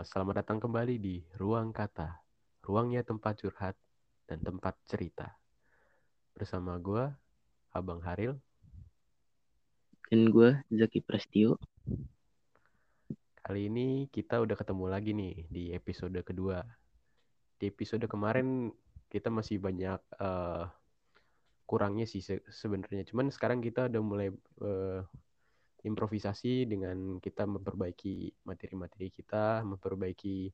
Eh, selamat datang kembali di Ruang Kata, ruangnya tempat curhat dan tempat cerita. Bersama gue, Abang Haril. Dan gue Zaki Prastio. Kali ini kita udah ketemu lagi nih di episode kedua. Di episode kemarin kita masih banyak uh, kurangnya sih se sebenarnya. Cuman sekarang kita udah mulai uh, improvisasi dengan kita memperbaiki materi-materi kita, memperbaiki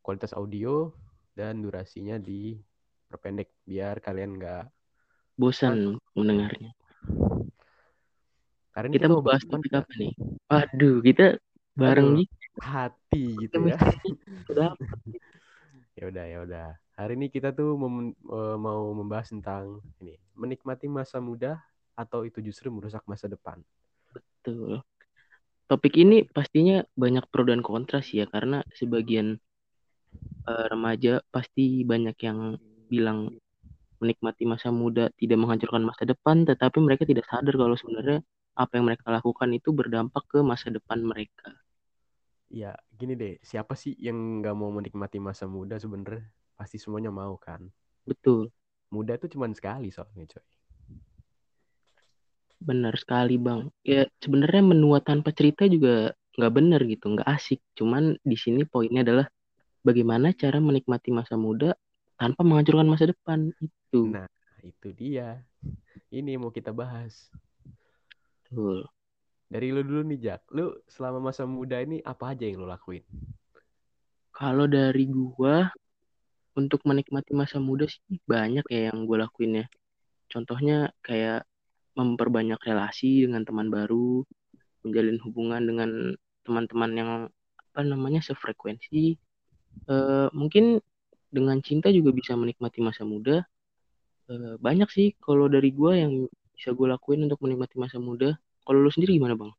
kualitas audio dan durasinya diperpendek biar kalian nggak bosan mendengarnya. Karena kita, kita mau bahas topik apa nih? Waduh, kita bareng nih. Hati gitu ya. ya udah, ya udah. Hari ini kita tuh mem eh, mau membahas tentang ini, menikmati masa muda atau itu justru merusak masa depan. Betul. Topik ini pastinya banyak pro dan kontra sih ya karena sebagian uh, remaja pasti banyak yang bilang menikmati masa muda tidak menghancurkan masa depan tetapi mereka tidak sadar kalau sebenarnya apa yang mereka lakukan itu berdampak ke masa depan mereka. Ya, gini deh, siapa sih yang nggak mau menikmati masa muda sebenarnya? Pasti semuanya mau kan? Betul. Muda itu cuma sekali soalnya, coy. Benar sekali bang. Ya sebenarnya menua tanpa cerita juga nggak benar gitu, nggak asik. Cuman di sini poinnya adalah bagaimana cara menikmati masa muda tanpa menghancurkan masa depan itu. Nah itu dia. Ini mau kita bahas. Betul. Dari lu dulu nih Jack, lu selama masa muda ini apa aja yang lu lakuin? Kalau dari gua untuk menikmati masa muda sih banyak ya yang gue lakuin ya. Contohnya kayak memperbanyak relasi dengan teman baru, menjalin hubungan dengan teman-teman yang apa namanya sefrekuensi. Uh, mungkin dengan cinta juga bisa menikmati masa muda. Uh, banyak sih kalau dari gue yang bisa gue lakuin untuk menikmati masa muda. Kalau lu sendiri gimana bang?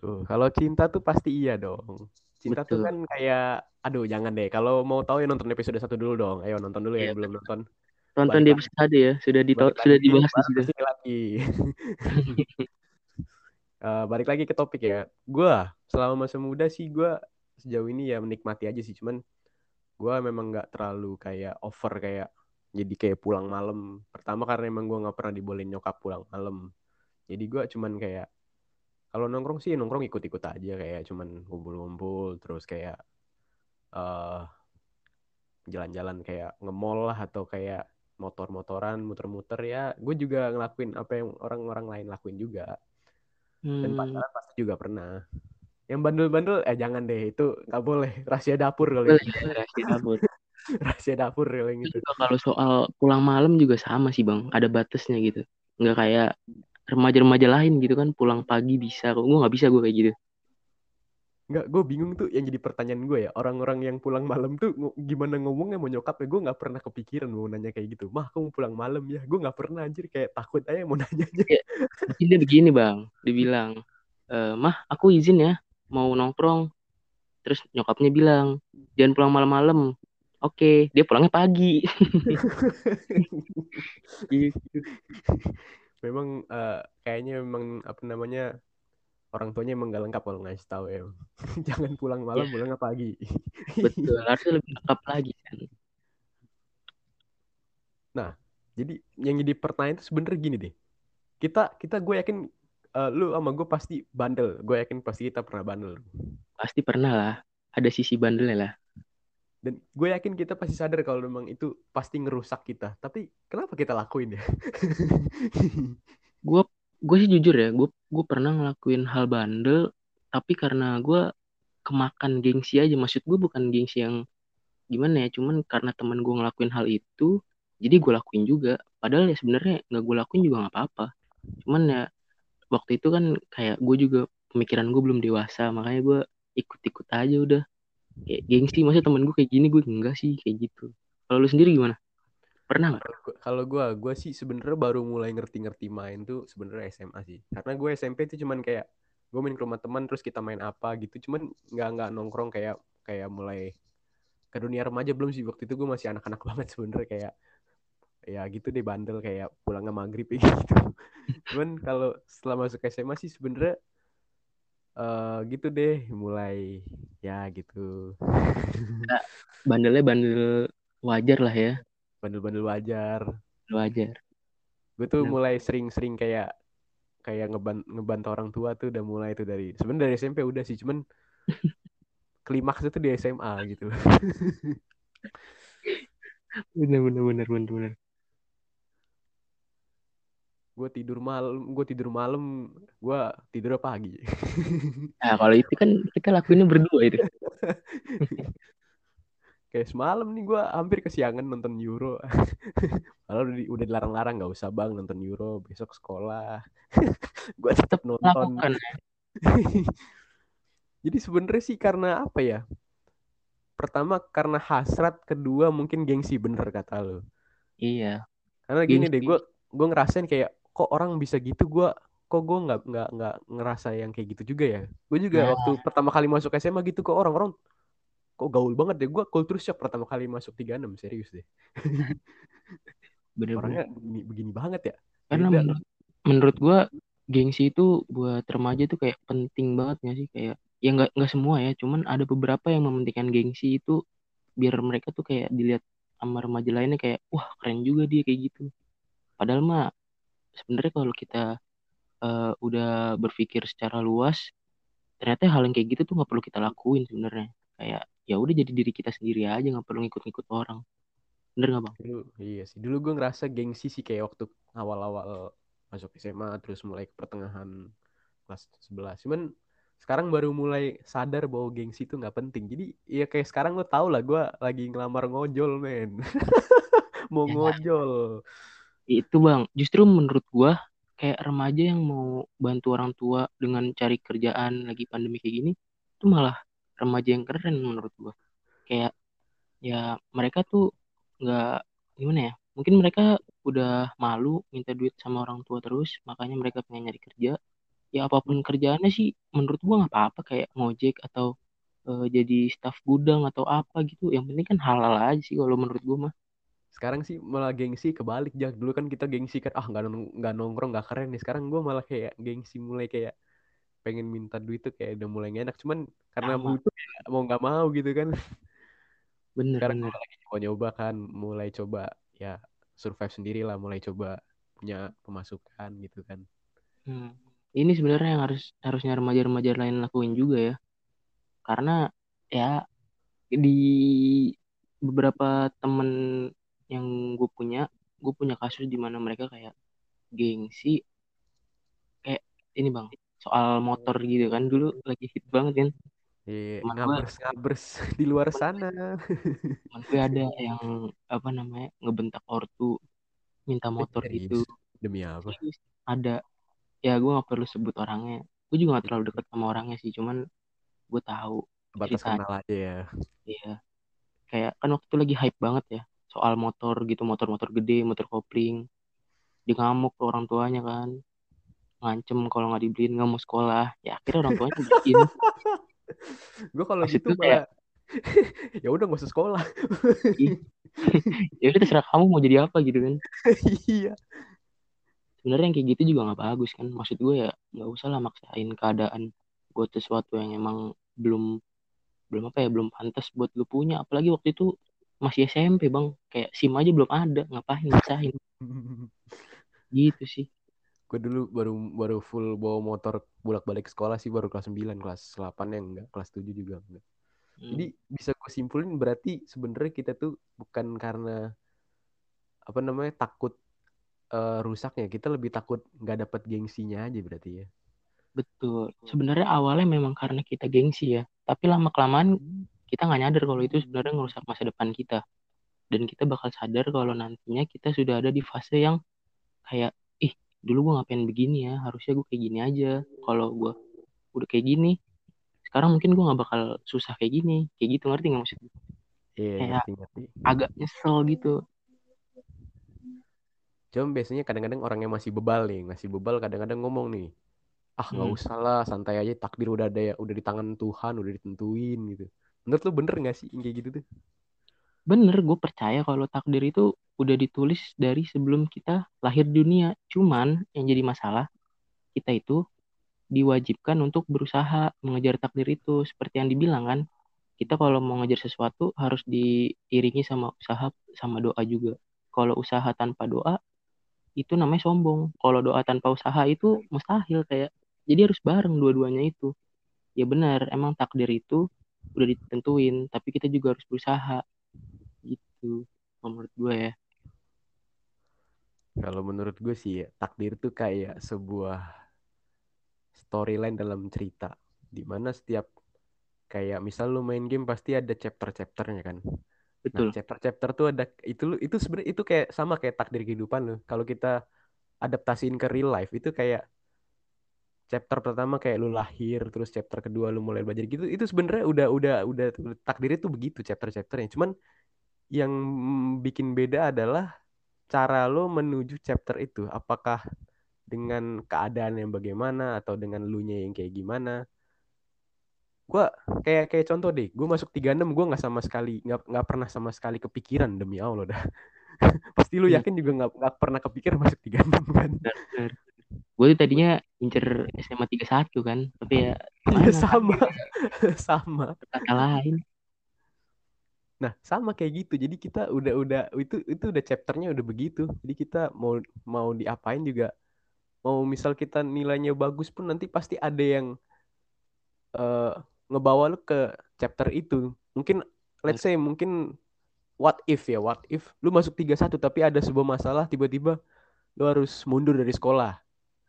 Tuh, kalau cinta tuh pasti iya dong. Cinta Betul. tuh kan kayak, aduh jangan deh. Kalau mau tahu ya nonton episode satu dulu dong. Ayo nonton dulu ya, ya belum nonton. Tonton di episode tadi ya, sudah di sudah dibahas di situ. lagi. uh, balik lagi ke topik ya. Gue selama masa muda sih gue sejauh ini ya menikmati aja sih. Cuman gue memang nggak terlalu kayak over kayak jadi kayak pulang malam. Pertama karena emang gue nggak pernah dibolehin nyokap pulang malam. Jadi gue cuman kayak kalau nongkrong sih nongkrong ikut-ikut aja kayak cuman ngumpul-ngumpul terus kayak uh, jalan-jalan kayak nge-mall lah atau kayak motor-motoran muter-muter ya gue juga ngelakuin apa yang orang-orang lain lakuin juga. Hmm. dan pacaran pasti juga pernah. Yang bandel-bandel eh jangan deh itu nggak boleh. Rahasia dapur kali. Ya, rahasia dapur. Rahasia dapur kali gitu. Kalau soal pulang malam juga sama sih bang. Ada batasnya gitu. Nggak kayak remaja-remaja lain gitu kan pulang pagi bisa. Kok gue nggak bisa gue kayak gitu Enggak, gue bingung tuh yang jadi pertanyaan gue ya. Orang-orang yang pulang malam tuh gimana ngomongnya mau nyokap ya. Gue gak pernah kepikiran mau nanya kayak gitu. Mah, kamu pulang malam ya? Gue gak pernah anjir. Kayak takut aja mau nanya aja. Ya, dia begini bang. Dibilang, e, Mah, aku izin ya. Mau nongkrong. Terus nyokapnya bilang, jangan pulang malam-malam. Oke, dia pulangnya pagi. gitu. Memang uh, kayaknya memang apa namanya orang tuanya emang gak lengkap kalau ngasih tahu ya. Jangan pulang malam, yeah. pulang pagi. Betul, harusnya lebih lengkap lagi kan. Nah, jadi yang jadi pertanyaan itu sebenernya gini deh. Kita kita gue yakin uh, lu sama gue pasti bandel. Gue yakin pasti kita pernah bandel. Pasti pernah lah. Ada sisi bandelnya lah. Dan gue yakin kita pasti sadar kalau memang itu pasti ngerusak kita. Tapi kenapa kita lakuin ya? gue gue sih jujur ya gue gue pernah ngelakuin hal bandel tapi karena gue kemakan gengsi aja. Maksud gue bukan gengsi yang gimana ya cuman karena teman gue ngelakuin hal itu jadi gue lakuin juga. Padahal ya sebenarnya nggak gue lakuin juga nggak apa-apa. Cuman ya waktu itu kan kayak gue juga pemikiran gue belum dewasa makanya gue ikut-ikut aja udah. Kayak gengsi maksudnya teman gue kayak gini gue enggak sih kayak gitu. Kalau lu sendiri gimana Pernah nggak? Kalau gue, gue sih sebenarnya baru mulai ngerti-ngerti main tuh sebenarnya SMA sih. Karena gue SMP tuh cuman kayak gue main ke rumah teman terus kita main apa gitu. Cuman nggak nggak nongkrong kayak kayak mulai ke dunia remaja belum sih waktu itu gue masih anak-anak banget sebenarnya kayak ya gitu deh bandel kayak pulang ke maghrib gitu. Cuman kalau setelah masuk SMA sih sebenarnya eh gitu deh mulai ya gitu Bandelnya bandel wajar lah ya. Bandel-bandel wajar Wajar. gue tuh Bener. mulai sering-sering kayak kayak ngeban ngebantu orang tua tuh udah mulai tuh dari sebenarnya dari SMP udah sih cuman klimaksnya tuh di SMA gitu Bener bener bener bener bener. gue tidur malam gue tidur malam gue tidur pagi Nah kalau itu kan kita lakuinnya berdua itu. kayak semalam nih gue hampir kesiangan nonton Euro. Padahal udah, di- udah dilarang-larang nggak usah bang nonton Euro besok sekolah. Gue tetap nonton. Jadi sebenarnya sih karena apa ya? Pertama karena hasrat kedua mungkin gengsi bener kata lo Iya. karena gini Gengsi. deh gue gue ngerasain kayak kok orang bisa gitu? Gue kok gue nggak nggak nggak ngerasa yang kayak gitu juga ya? Gue juga Nah. waktu pertama kali masuk SMA gitu kok orang-orang kok gaul banget deh. Gue culture shock pertama kali masuk 36 serius deh. Bener orangnya begini, begini banget ya. Karena Beda. menurut menurut gua gengsi itu buat remaja tuh kayak penting banget gak sih? Kayak ya nggak nggak semua ya. Cuman ada beberapa yang mementingkan gengsi itu biar mereka tuh kayak dilihat sama remaja lainnya kayak wah keren juga dia kayak gitu. Padahal mah sebenarnya kalau kita eh, udah berpikir secara luas ternyata hal yang kayak gitu tuh nggak perlu kita lakuin sebenarnya. Kayak ya udah jadi diri kita sendiri aja nggak perlu ngikut-ngikut orang. Bener nggak bang? Dulu iya sih. Dulu gue ngerasa gengsi sih kayak waktu awal-awal masuk SMA terus mulai ke pertengahan kelas 11 cuman sekarang baru mulai sadar bahwa gengsi itu nggak penting. Jadi ya kayak sekarang lo tau lah gue lagi ngelamar ngojol men. Mau Ya. ngojol. Itu bang. Justru menurut gua kayak remaja yang mau bantu orang tua dengan cari kerjaan lagi pandemi kayak gini itu malah remaja yang keren menurut gua. Kayak ya mereka tuh nggak gimana ya mungkin mereka udah malu minta duit sama orang tua terus makanya mereka pengen nyari kerja. Ya apa pun kerjaannya sih menurut gua nggak apa-apa kayak ngojek atau eh, jadi staf gudang atau apa gitu. Yang penting kan halal aja sih kalau menurut gua mah. Sekarang sih malah gengsi kebalik jak dulu kan kita gengsi kan ah nggak nggak nongkrong nggak keren nih. Sekarang gue malah kayak gengsi mulai kayak pengen minta duit tuh kayak udah mulai enak cuman karena Sama. butuh ya mau nggak mau gitu kan bener sekarang bener lagi nyoba-nyoba kan mulai coba ya survive sendiri lah mulai coba punya pemasukan gitu kan Hmm. Ini sebenarnya yang harus harusnya remaja-remaja lain lakuin juga ya. Karena ya di beberapa temen yang gue punya, gue punya kasus di mana mereka kayak gengsi kayak ini bang soal motor gitu kan dulu lagi hit banget kan. Iya, gue ngabers ngabers di luar sana teman gue ada yang apa namanya ngebentak ortu minta motor gitu. Serius? demi apa. Ada ya gue nggak perlu sebut orangnya. Gue juga gak terlalu dekat sama orangnya sih, cuman gue tahu batas cerita kenal aja ya Iya, kayak kan waktu itu lagi hype banget ya soal motor gitu, motor-motor gede, motor kopling. Dia ngamuk ke orang tuanya kan, ngancem kalau nggak dibeliin nggak mau sekolah. Ya akhirnya orang tuanya beliin. gue kalau gitu kayak- ya udah gak usah sekolah ya udah terserah kamu mau jadi apa gitu kan. iya Sebenarnya yang kayak gitu juga nggak bagus kan. Maksud gue ya nggak usah lah maksain keadaan buat sesuatu yang emang belum belum apa ya belum pantas buat lu punya. Apalagi waktu itu masih SMP bang, kayak SIM aja belum ada, ngapain maksain gitu sih. Gue dulu baru baru full bawa motor bolak balik sekolah sih baru kelas 9 kelas 8 yang enggak kelas 7 juga enggak Hmm. jadi bisa gue simpulin berarti sebenarnya kita tuh bukan karena apa namanya takut eh, rusaknya kita lebih takut nggak dapat gengsinya aja berarti ya Betul. Sebenarnya awalnya memang karena kita gengsi ya. Tapi lama kelamaan kita nggak nyadar kalau itu sebenarnya ngerusak masa depan kita. Dan kita bakal sadar kalau nantinya kita sudah ada di fase yang kayak, dulu gue ngapain begini ya. Harusnya gue kayak gini aja. Kalau gue udah kayak gini, sekarang mungkin gue nggak bakal susah kayak gini. Kayak gitu ngerti nggak maksud gue? iya Kayak- ngerti ngerti Agak nyesel gitu. cuma biasanya kadang-kadang orang yang masih bebal nih masih bebal kadang-kadang ngomong nih ah nggak Hmm. usah lah santai aja takdir udah ada ya udah di tangan Tuhan udah ditentuin gitu menurut lu bener nggak sih kayak gitu tuh Bener, gue percaya kalau takdir itu udah ditulis dari sebelum kita lahir dunia. Cuman yang jadi masalah kita itu diwajibkan untuk berusaha mengejar takdir itu. Seperti yang dibilang kan kita kalau mau ngejar sesuatu harus diiringi sama usaha sama doa juga. Kalau usaha tanpa doa itu namanya sombong. Kalau doa tanpa usaha itu mustahil kayak jadi harus bareng dua-duanya itu. Ya benar emang takdir itu udah ditentuin tapi kita juga harus berusaha gitu menurut gue ya Kalau menurut gue sih ya, takdir tuh kayak sebuah storyline dalam cerita. Di mana setiap kayak misal lu main game pasti ada chapter-chapternya kan. Nah, betul chapter-chapter tuh ada itu lu itu sebenarnya itu kayak sama kayak takdir kehidupan lu. Kalau kita adaptasiin ke real life itu kayak chapter pertama kayak lu lahir, terus chapter kedua lu mulai belajar gitu. Itu sebenarnya udah udah udah takdir itu begitu chapter-chapternya. Cuman yang bikin beda adalah cara lo menuju chapter itu. Apakah dengan keadaan yang bagaimana atau dengan lu nya yang kayak gimana? Gua kayak kayak contoh deh, gue masuk 36 gue nggak sama sekali nggak nggak pernah sama sekali kepikiran demi Allah dah. Pasti lu Iya. yakin juga nggak nggak pernah kepikiran masuk 36 kan? gue tuh tadinya incer SMA 31 kan tapi ya gimana sama, sama. kata lain Nah sama kayak gitu. Jadi kita udah udah itu itu udah chapternya udah begitu. Jadi kita mau mau diapain juga mau misal kita nilainya bagus pun nanti pasti ada yang eh, ngebawa lu ke chapter itu. Mungkin let's say mungkin what if ya, what if lu masuk 31 tapi ada sebuah masalah tiba-tiba lu harus mundur dari sekolah.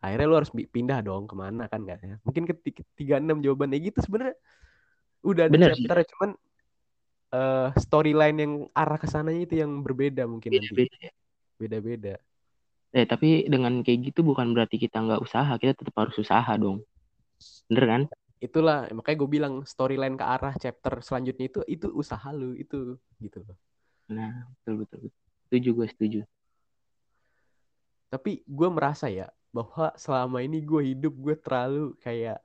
Akhirnya lu harus pindah dong ke mana kan nggak ya? Mungkin ke 36 jawabannya gitu sebenarnya udah ada Bener chapter cuman eh, storyline yang arah ke sananya itu yang berbeda mungkin nanti. beda-beda ya Beda-beda. eh tapi dengan kayak gitu bukan berarti kita nggak usaha kita tetap harus usaha dong bener kan Itulah makanya gue bilang storyline ke arah chapter selanjutnya itu itu usaha lu itu gitu loh. nah betul betul, betul. setuju gue setuju Tapi gue merasa ya bahwa selama ini gue hidup gue terlalu kayak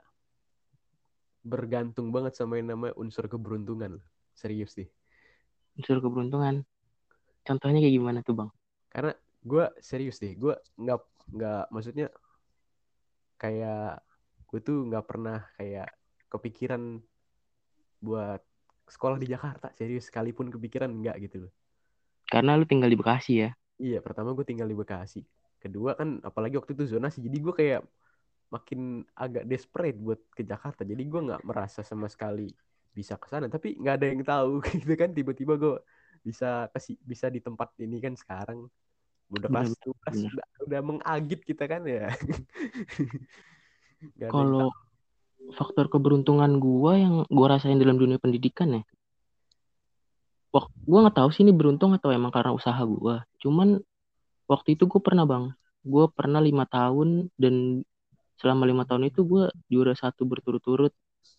bergantung banget sama yang namanya unsur keberuntungan. Serius sih. unsur keberuntungan contohnya kayak gimana tuh bang Karena gue serius deh. Gue nggak nggak maksudnya kayak gue tuh nggak pernah kayak kepikiran buat sekolah di Jakarta. Serius sekalipun kepikiran enggak gitu loh. karena lu tinggal di Bekasi ya Iya, pertama gue tinggal di Bekasi. Kedua kan apalagi waktu itu zonasi. Jadi gue kayak makin agak desperate buat ke Jakarta. Jadi gue nggak merasa sama sekali bisa ke sana. Tapi nggak ada yang tahu gitu kan. Tiba-tiba gue bisa kasih bisa di tempat ini kan sekarang. Udah kelas 12 bener. udah, udah mengagit kita kan ya. Kalau faktor keberuntungan gua yang gua rasain dalam dunia pendidikan ya Wah, gua nggak tahu sih ini beruntung atau emang karena usaha gua cuman waktu itu gua pernah bang gua pernah lima tahun dan selama lima tahun itu gua juara satu berturut-turut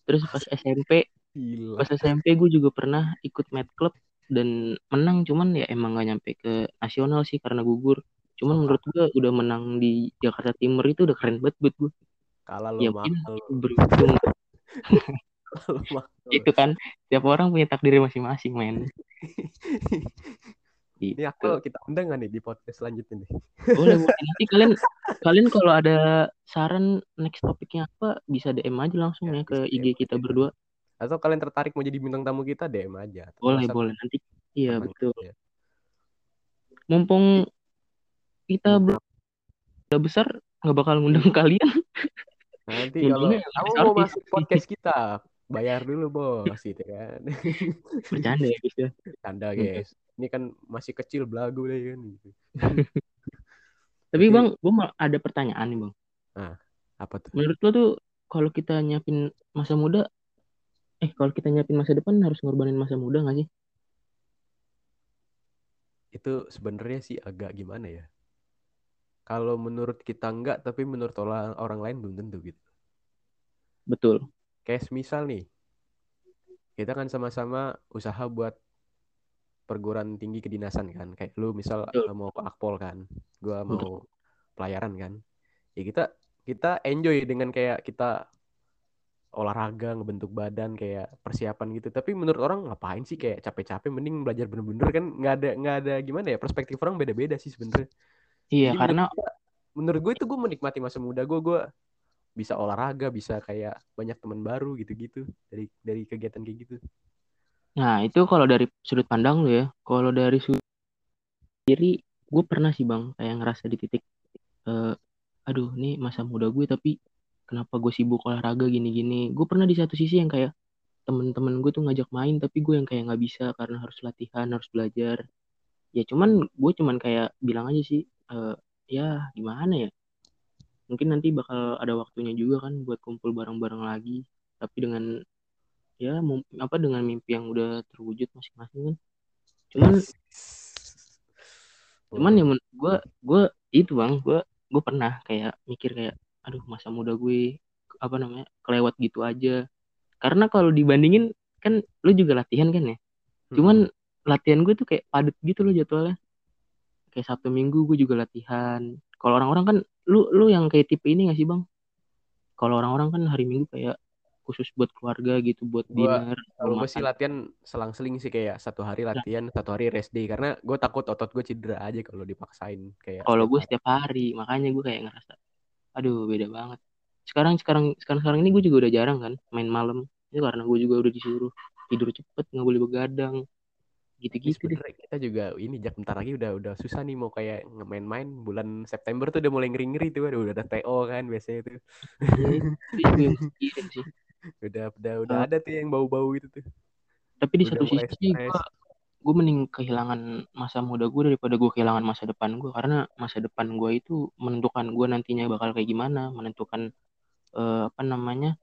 terus pas SMP Gila. pas SMP gue juga pernah ikut Mad Club dan menang cuman ya emang gak nyampe ke nasional sih karena gugur. Cuman Oh, menurut gue udah menang di Jakarta Timur itu udah keren banget buat gue Kalah ya mungkin itu beruntung. Itu kan tiap orang punya takdirnya masing-masing men. Ini gitu. akal kita undang nggak nih di podcast selanjutnya nih? boleh boleh. Nanti kalian kalian kalau ada saran next topiknya apa bisa DM aja langsung Ya, ya ke IG kita berdua Atau kalian tertarik mau jadi bintang tamu kita DM aja. boleh WhatsApp boleh nanti iya betul aja. mumpung kita Hmm. belum udah besar nggak bakal ngundang kalian Nanti kalau kamu mau masuk podcast kita, bayar dulu bos gitu kan. bercanda ya guys ya Canda Hmm. guys. Ini kan masih kecil belagu deh kan. Gitu. Tapi bang, gue mau ada pertanyaan nih bang. Apa tuh? Menurut lo tuh kalau kita nyiapin masa muda, eh kalau kita nyiapin masa depan harus ngorbanin masa muda nggak sih? Itu sebenarnya sih agak gimana ya? Kalau menurut kita enggak, tapi menurut orang, orang lain belum tentu gitu. Betul. Kayak misal nih, kita kan sama-sama usaha buat perguruan tinggi kedinasan kan. Kayak lu misal Betul. mau ke Akpol kan, gua mau pelayaran kan. Ya kita kita enjoy dengan kayak kita olahraga, ngebentuk badan, kayak persiapan gitu. Tapi menurut orang ngapain sih kayak capek-capek, mending belajar bener-bener kan nggak ada nggak ada gimana ya perspektif orang beda-beda sih sebenarnya. Iya Jadi karena menurut, menurut gue itu gue menikmati masa muda gue, gue bisa olahraga bisa kayak banyak teman baru gitu-gitu dari dari kegiatan kayak gitu Nah, itu kalau dari sudut pandang lu ya. Kalau dari sudut kiri, gue pernah sih bang, kayak ngerasa di titik, eh, aduh, ini masa muda gue tapi kenapa gue sibuk olahraga gini-gini. Gue pernah di satu sisi yang kayak temen-temen gue tuh ngajak main, tapi gue yang kayak nggak bisa karena harus latihan, harus belajar. Ya cuman gue cuman kayak bilang aja sih, eh, ya gimana ya. Mungkin nanti bakal ada waktunya juga kan buat kumpul bareng-bareng lagi. Tapi dengan ya apa dengan mimpi yang udah terwujud masing-masing kan. Cuman cuman ya menurut gue gue itu bang gue gue pernah kayak mikir kayak aduh masa muda gue apa namanya kelewat gitu aja. Karena kalau dibandingin kan lu juga latihan kan ya? Cuman latihan gue tuh kayak padet gitu loh jadwalnya. Kayak sabtu minggu gue juga latihan. Kalau orang-orang kan lu lu yang kayak tipe ini gak sih bang? Kalau orang-orang kan hari minggu kayak khusus buat keluarga gitu buat Gua- dinner kalau gue sih latihan selang-seling sih kayak satu hari latihan satu hari rest day. Karena gue takut otot gue cedera aja kalau dipaksain kayak kalau gue hari. setiap hari makanya gue kayak ngerasa aduh beda banget. Sekarang sekarang sekarang sekarang ini gue juga udah jarang kan main malam. Itu karena gue juga udah disuruh tidur cepet nggak boleh begadang gitu-gitu deh. kita juga ini jak bentar lagi udah udah susah nih mau kayak ngemain-main. Bulan September tuh udah mulai ngeri-ngeri tuh udah udah ada TO kan biasanya tuh. Iya, itu mikirin sih. Udah udah udah Eh, ada tuh yang bau-bau gitu tuh. tapi di udah satu sisi gue gue mending kehilangan masa muda gue daripada gue kehilangan masa depan gue karena masa depan gue itu menentukan gue nantinya bakal kayak gimana menentukan eh, apa namanya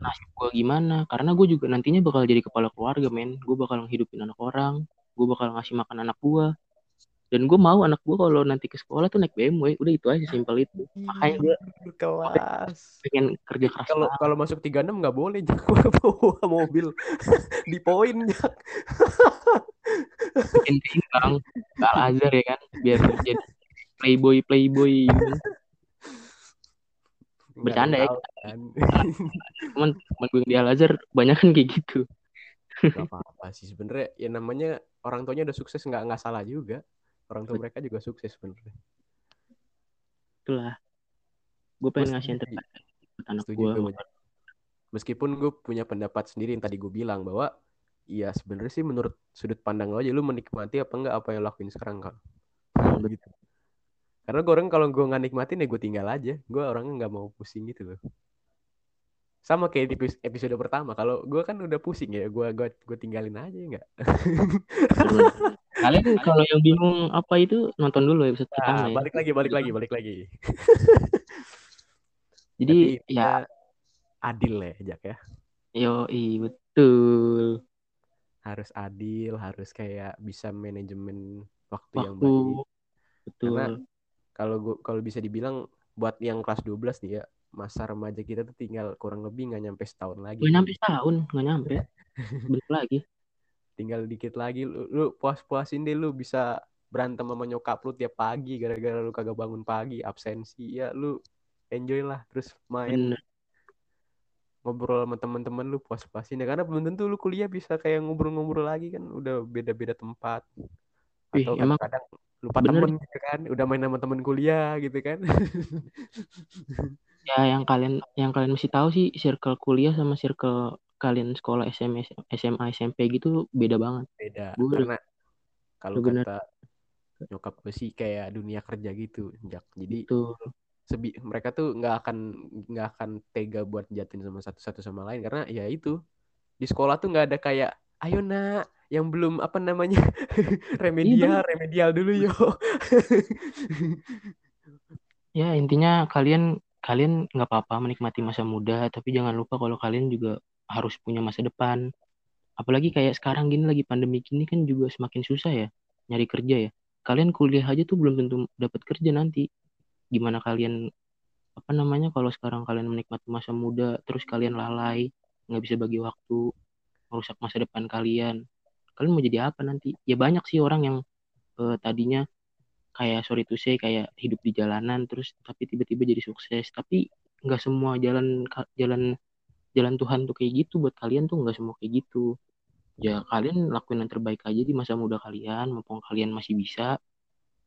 nasib gue gimana. Karena gue juga nantinya bakal jadi kepala keluarga men. Gue bakal ngehidupin anak orang gue bakal ngasih makan anak gue dan gue mau anak gue kalau nanti ke sekolah tuh naik BMW udah itu aja simpel itu. Makanya gue kelas pengen kerja keras kalau kalau masuk 36 nggak boleh jak bawa mobil di poin jak bikin bintang Al Azhar ya kan? Biar jadi playboy playboy gitu. Bercanda ya. kan. Cuman teman gue di Al Azhar banyak kan kayak gitu. Gak apa-apa sih. Sebenarnya ya namanya orang tuanya udah sukses nggak nggak salah juga. Orang tua mereka juga sukses sebenarnya. Itulah. Gue pengen ngasih yang terbaik anak gue meskipun gue punya pendapat sendiri yang tadi gue bilang bahwa ya sebenarnya sih menurut sudut pandang lo aja lu menikmati apa enggak apa yang lo lakuin sekarang kan Hmm, betul. gitu karena gue orang kalau gue nggak nikmatin ya gue tinggal aja. Gue orangnya nggak mau pusing gitu loh. Sama kayak di epi- episode pertama kalau gue kan udah pusing ya gue gue gue tinggalin aja ya nggak? Kalian kalau yang bingung apa itu nonton dulu episode pertama nah, ya. balik lagi balik lagi balik lagi. Jadi Berarti ya. adil ya Jack ya? Yo betul harus adil harus kayak bisa manajemen waktu yang waktu baik. Betul. Karena kalau gua kalau bisa dibilang buat yang kelas 12 nih ya masa remaja kita tuh tinggal kurang lebih nggak nyampe setahun lagi. Nggak nyampe setahun nggak nyampe. Bentar lagi. Tinggal dikit lagi lu, lu puas-puasin deh lu bisa berantem sama nyokap lu tiap pagi gara-gara lu kagak bangun pagi absensi. Ya lu enjoy lah terus main. Bener ngobrol sama teman-teman lu puas-puasin ya karena belum tentu lu kuliah bisa kayak ngobrol-ngobrol lagi kan udah beda-beda tempat. Wih, atau emang kadang-kadang lupa bener temen gitu kan udah main sama temen kuliah gitu kan. Ya yang kalian yang kalian mesti tahu sih circle kuliah sama circle kalian sekolah SMA SMA SMP gitu beda banget. Beda Gue udah- karena kalau kata nyokap gue sih kayak dunia kerja gitu Jak. jadi tuh sebi mereka tuh nggak akan nggak akan tega buat jatin sama satu satu sama lain. Karena ya itu di sekolah tuh nggak ada kayak ayo nak. Yang belum apa namanya remedial remedial dulu yo. Ya intinya kalian kalian nggak apa-apa menikmati masa muda tapi jangan lupa kalau kalian juga harus punya masa depan. Apalagi kayak sekarang gini lagi pandemi gini kan juga semakin susah ya nyari kerja ya. Kalian kuliah aja tuh belum tentu dapat kerja nanti gimana kalian apa namanya kalau sekarang kalian menikmati masa muda terus kalian lalai nggak bisa bagi waktu merusak masa depan kalian kalian mau jadi apa nanti? Ya banyak sih orang yang eh, tadinya kayak sorry to say kayak hidup di jalanan terus tapi tiba-tiba jadi sukses. Tapi nggak semua jalan jalan jalan Tuhan tuh kayak gitu. Buat kalian tuh nggak semua kayak gitu. Ya kalian lakuin yang terbaik aja di masa muda kalian mumpung kalian masih bisa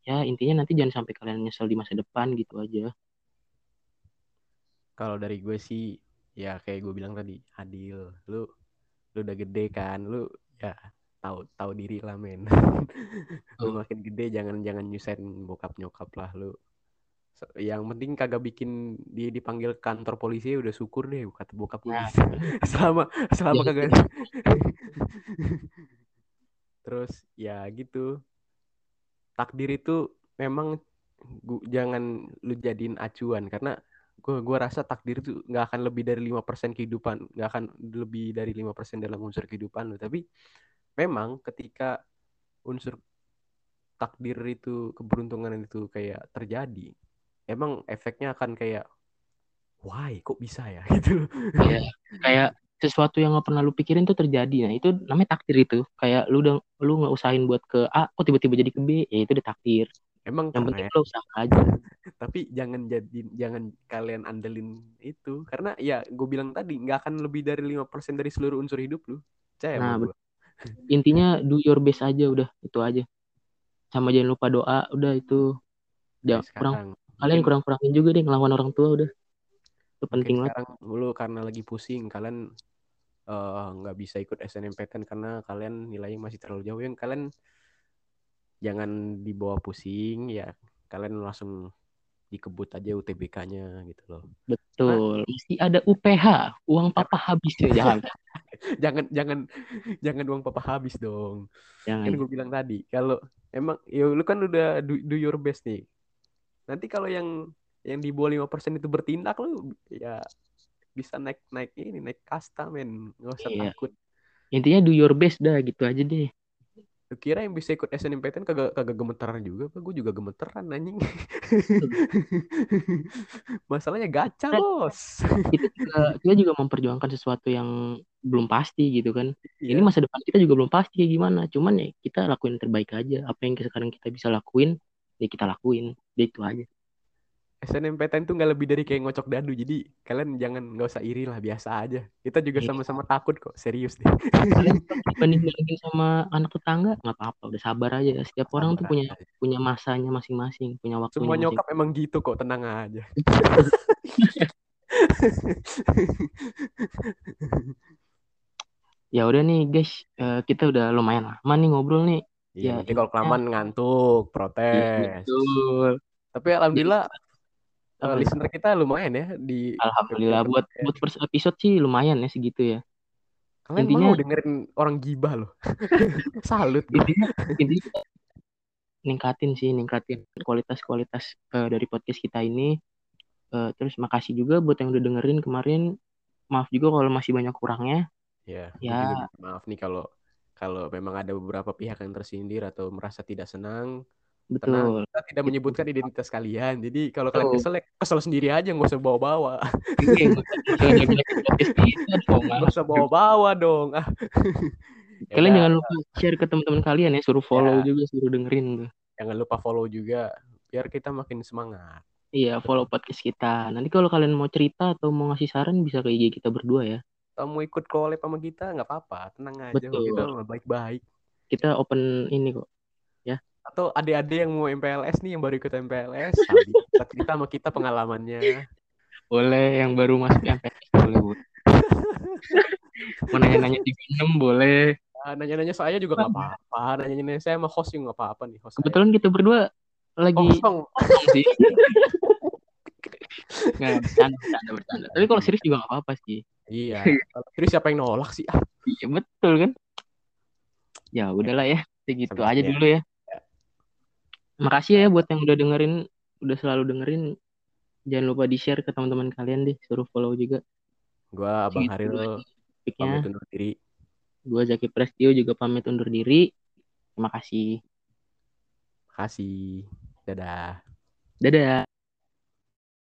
ya intinya nanti jangan sampai kalian nyesel di masa depan gitu aja. Kalau dari gue sih ya kayak gue bilang tadi adil. Lu lu udah gede kan lu ya tahu tahu diri lah men. Lu makin gede jangan jangan nyusahin bokap nyokap lah lu. Yang penting kagak bikin dia dipanggil kantor polisi ya udah syukur deh kata bokap gue. Nah, gitu. selama selama kagak terus ya gitu takdir itu memang gu- jangan lu jadiin acuan. Karena gua gua rasa takdir itu nggak akan lebih dari 5% kehidupan nggak akan lebih dari 5% dalam unsur kehidupan lu. Tapi memang ketika unsur takdir itu keberuntungan itu kayak terjadi emang efeknya akan kayak why? Kok bisa ya? Gitu loh. Iya, kayak sesuatu yang nggak pernah lu pikirin tuh terjadi. Nah, itu namanya takdir itu. Kayak lu udah lu nggak usahain buat ke A, kok tiba-tiba jadi ke B, ya itu udah takdir. emang Yang penting keren lu usaha aja. tapi jangan jadi jangan kalian andelin itu karena ya gue bilang tadi nggak akan lebih dari 5% dari seluruh unsur hidup lu percaya Nah. Intinya do your best aja udah, itu aja. Sama jangan lupa doa, udah itu. Ya, Jangan kurang kalian mungkin- kurang-kurangin juga deh ngelawan orang tua udah. Itu penting banget. sekarang lu karena lagi pusing kalian eh, nggak bisa ikut SNMPTN karena kalian nilainya masih terlalu jauh yang kalian jangan dibawa pusing ya kalian langsung dikebut aja UTBK-nya gitu loh Betul. Mesti ada UPH, uang papa habis ya jangan. jangan jangan jangan uang papa habis dong kan Jangan. gue bilang tadi kalau emang ya lu kan udah do, do your best nih nanti kalau yang yang di bawah 5% itu bertindak lu ya bisa naik naik ini naik kasta men nggak usah Iya. takut Intinya do your best dah gitu aja deh. lu kira yang bisa ikut SNMPTN kagak kagak gemeteran juga apa gue juga gemeteran anjing masalahnya gacha bos Kita juga, kita juga memperjuangkan sesuatu yang belum pasti gitu kan. Ini Iya. masa depan kita juga belum pasti kayak gimana. Cuman ya kita lakuin yang terbaik aja. Apa yang sekarang kita bisa lakuin, ya kita lakuin. Ya itu aja. SNMPTN tuh nggak lebih dari kayak ngocok dadu jadi kalian jangan nggak usah iri lah biasa aja kita juga Iya. sama-sama takut kok serius deh dibanding bandingin sama anak tetangga nggak apa-apa. Udah sabar aja. Setiap orang tuh Sabar punya aja. punya masanya masing-masing, punya waktunya semua masing. nyokap emang gitu kok tenang aja Ya udah nih guys, Eh, kita udah lumayan lama nih ngobrol nih. Iya, Ya, nanti kalau kelamaan ngantuk, Iya, protes. betul. Tapi alhamdulillah eh, Apa? listener kita lumayan ya di Alhamdulillah buat episode-episode. buat first episode sih lumayan ya segitu ya. Kalian intinya- mau dengerin orang gibah loh. Salut. Intinya intinya ningkatin sih, ningkatin kualitas-kualitas eh, dari podcast kita ini. Eh, terus makasih juga buat yang udah dengerin kemarin. Maaf juga kalau masih banyak kurangnya. Ya, Ya. maaf nih kalau kalau memang ada beberapa pihak yang tersindir atau merasa tidak senang. Betul. Kita tidak menyebutkan identitas kalian. Jadi kalau kalian kesel, ya kesel sendiri aja, nggak usah bawa-bawa. Iya. Nggak usah bawa-bawa dong. Ah. Ya Kalian udah, jangan lupa share ke teman-teman kalian ya, suruh follow Ya. juga, suruh dengerin jangan lupa follow juga biar kita makin semangat. Iya, follow podcast kita. Nanti kalau kalian mau cerita atau mau ngasih saran bisa ke IG kita berdua ya. Kalau mau ikut collab sama kita nggak apa-apa, tenang aja. Betul. Kita baik-baik. Kita open ini kok. Atau adik-adik yang mau MPLS nih yang baru ikut MPLS, kita cerita sama kita pengalamannya. Boleh yang baru masuk MPS boleh, Bu. Mau nanya-nanya di Venom boleh. Ah, nanya-nanya saya juga nggak apa-apa. Nanya-nanya saya sama host juga nggak apa-apa nih. Host saya. Kebetulan kita berdua lagi kosong. kosong sih. Nggak, bercanda, bercanda, bercanda. Tapi kalau serius juga nggak apa-apa sih. Iya. Kalau Terus siapa yang nolak sih? Iya, betul kan? Ya udahlah ya. Segitu aja ya. dulu ya. Makasih ya buat yang udah dengerin, udah selalu dengerin. Jangan lupa di-share ke teman-teman kalian deh, suruh follow juga. gua Abang Segitu Haril pamit undur diri. Gua Zaki Prestio juga pamit undur diri. Terima kasih. Makasih. Dadah. Dadah.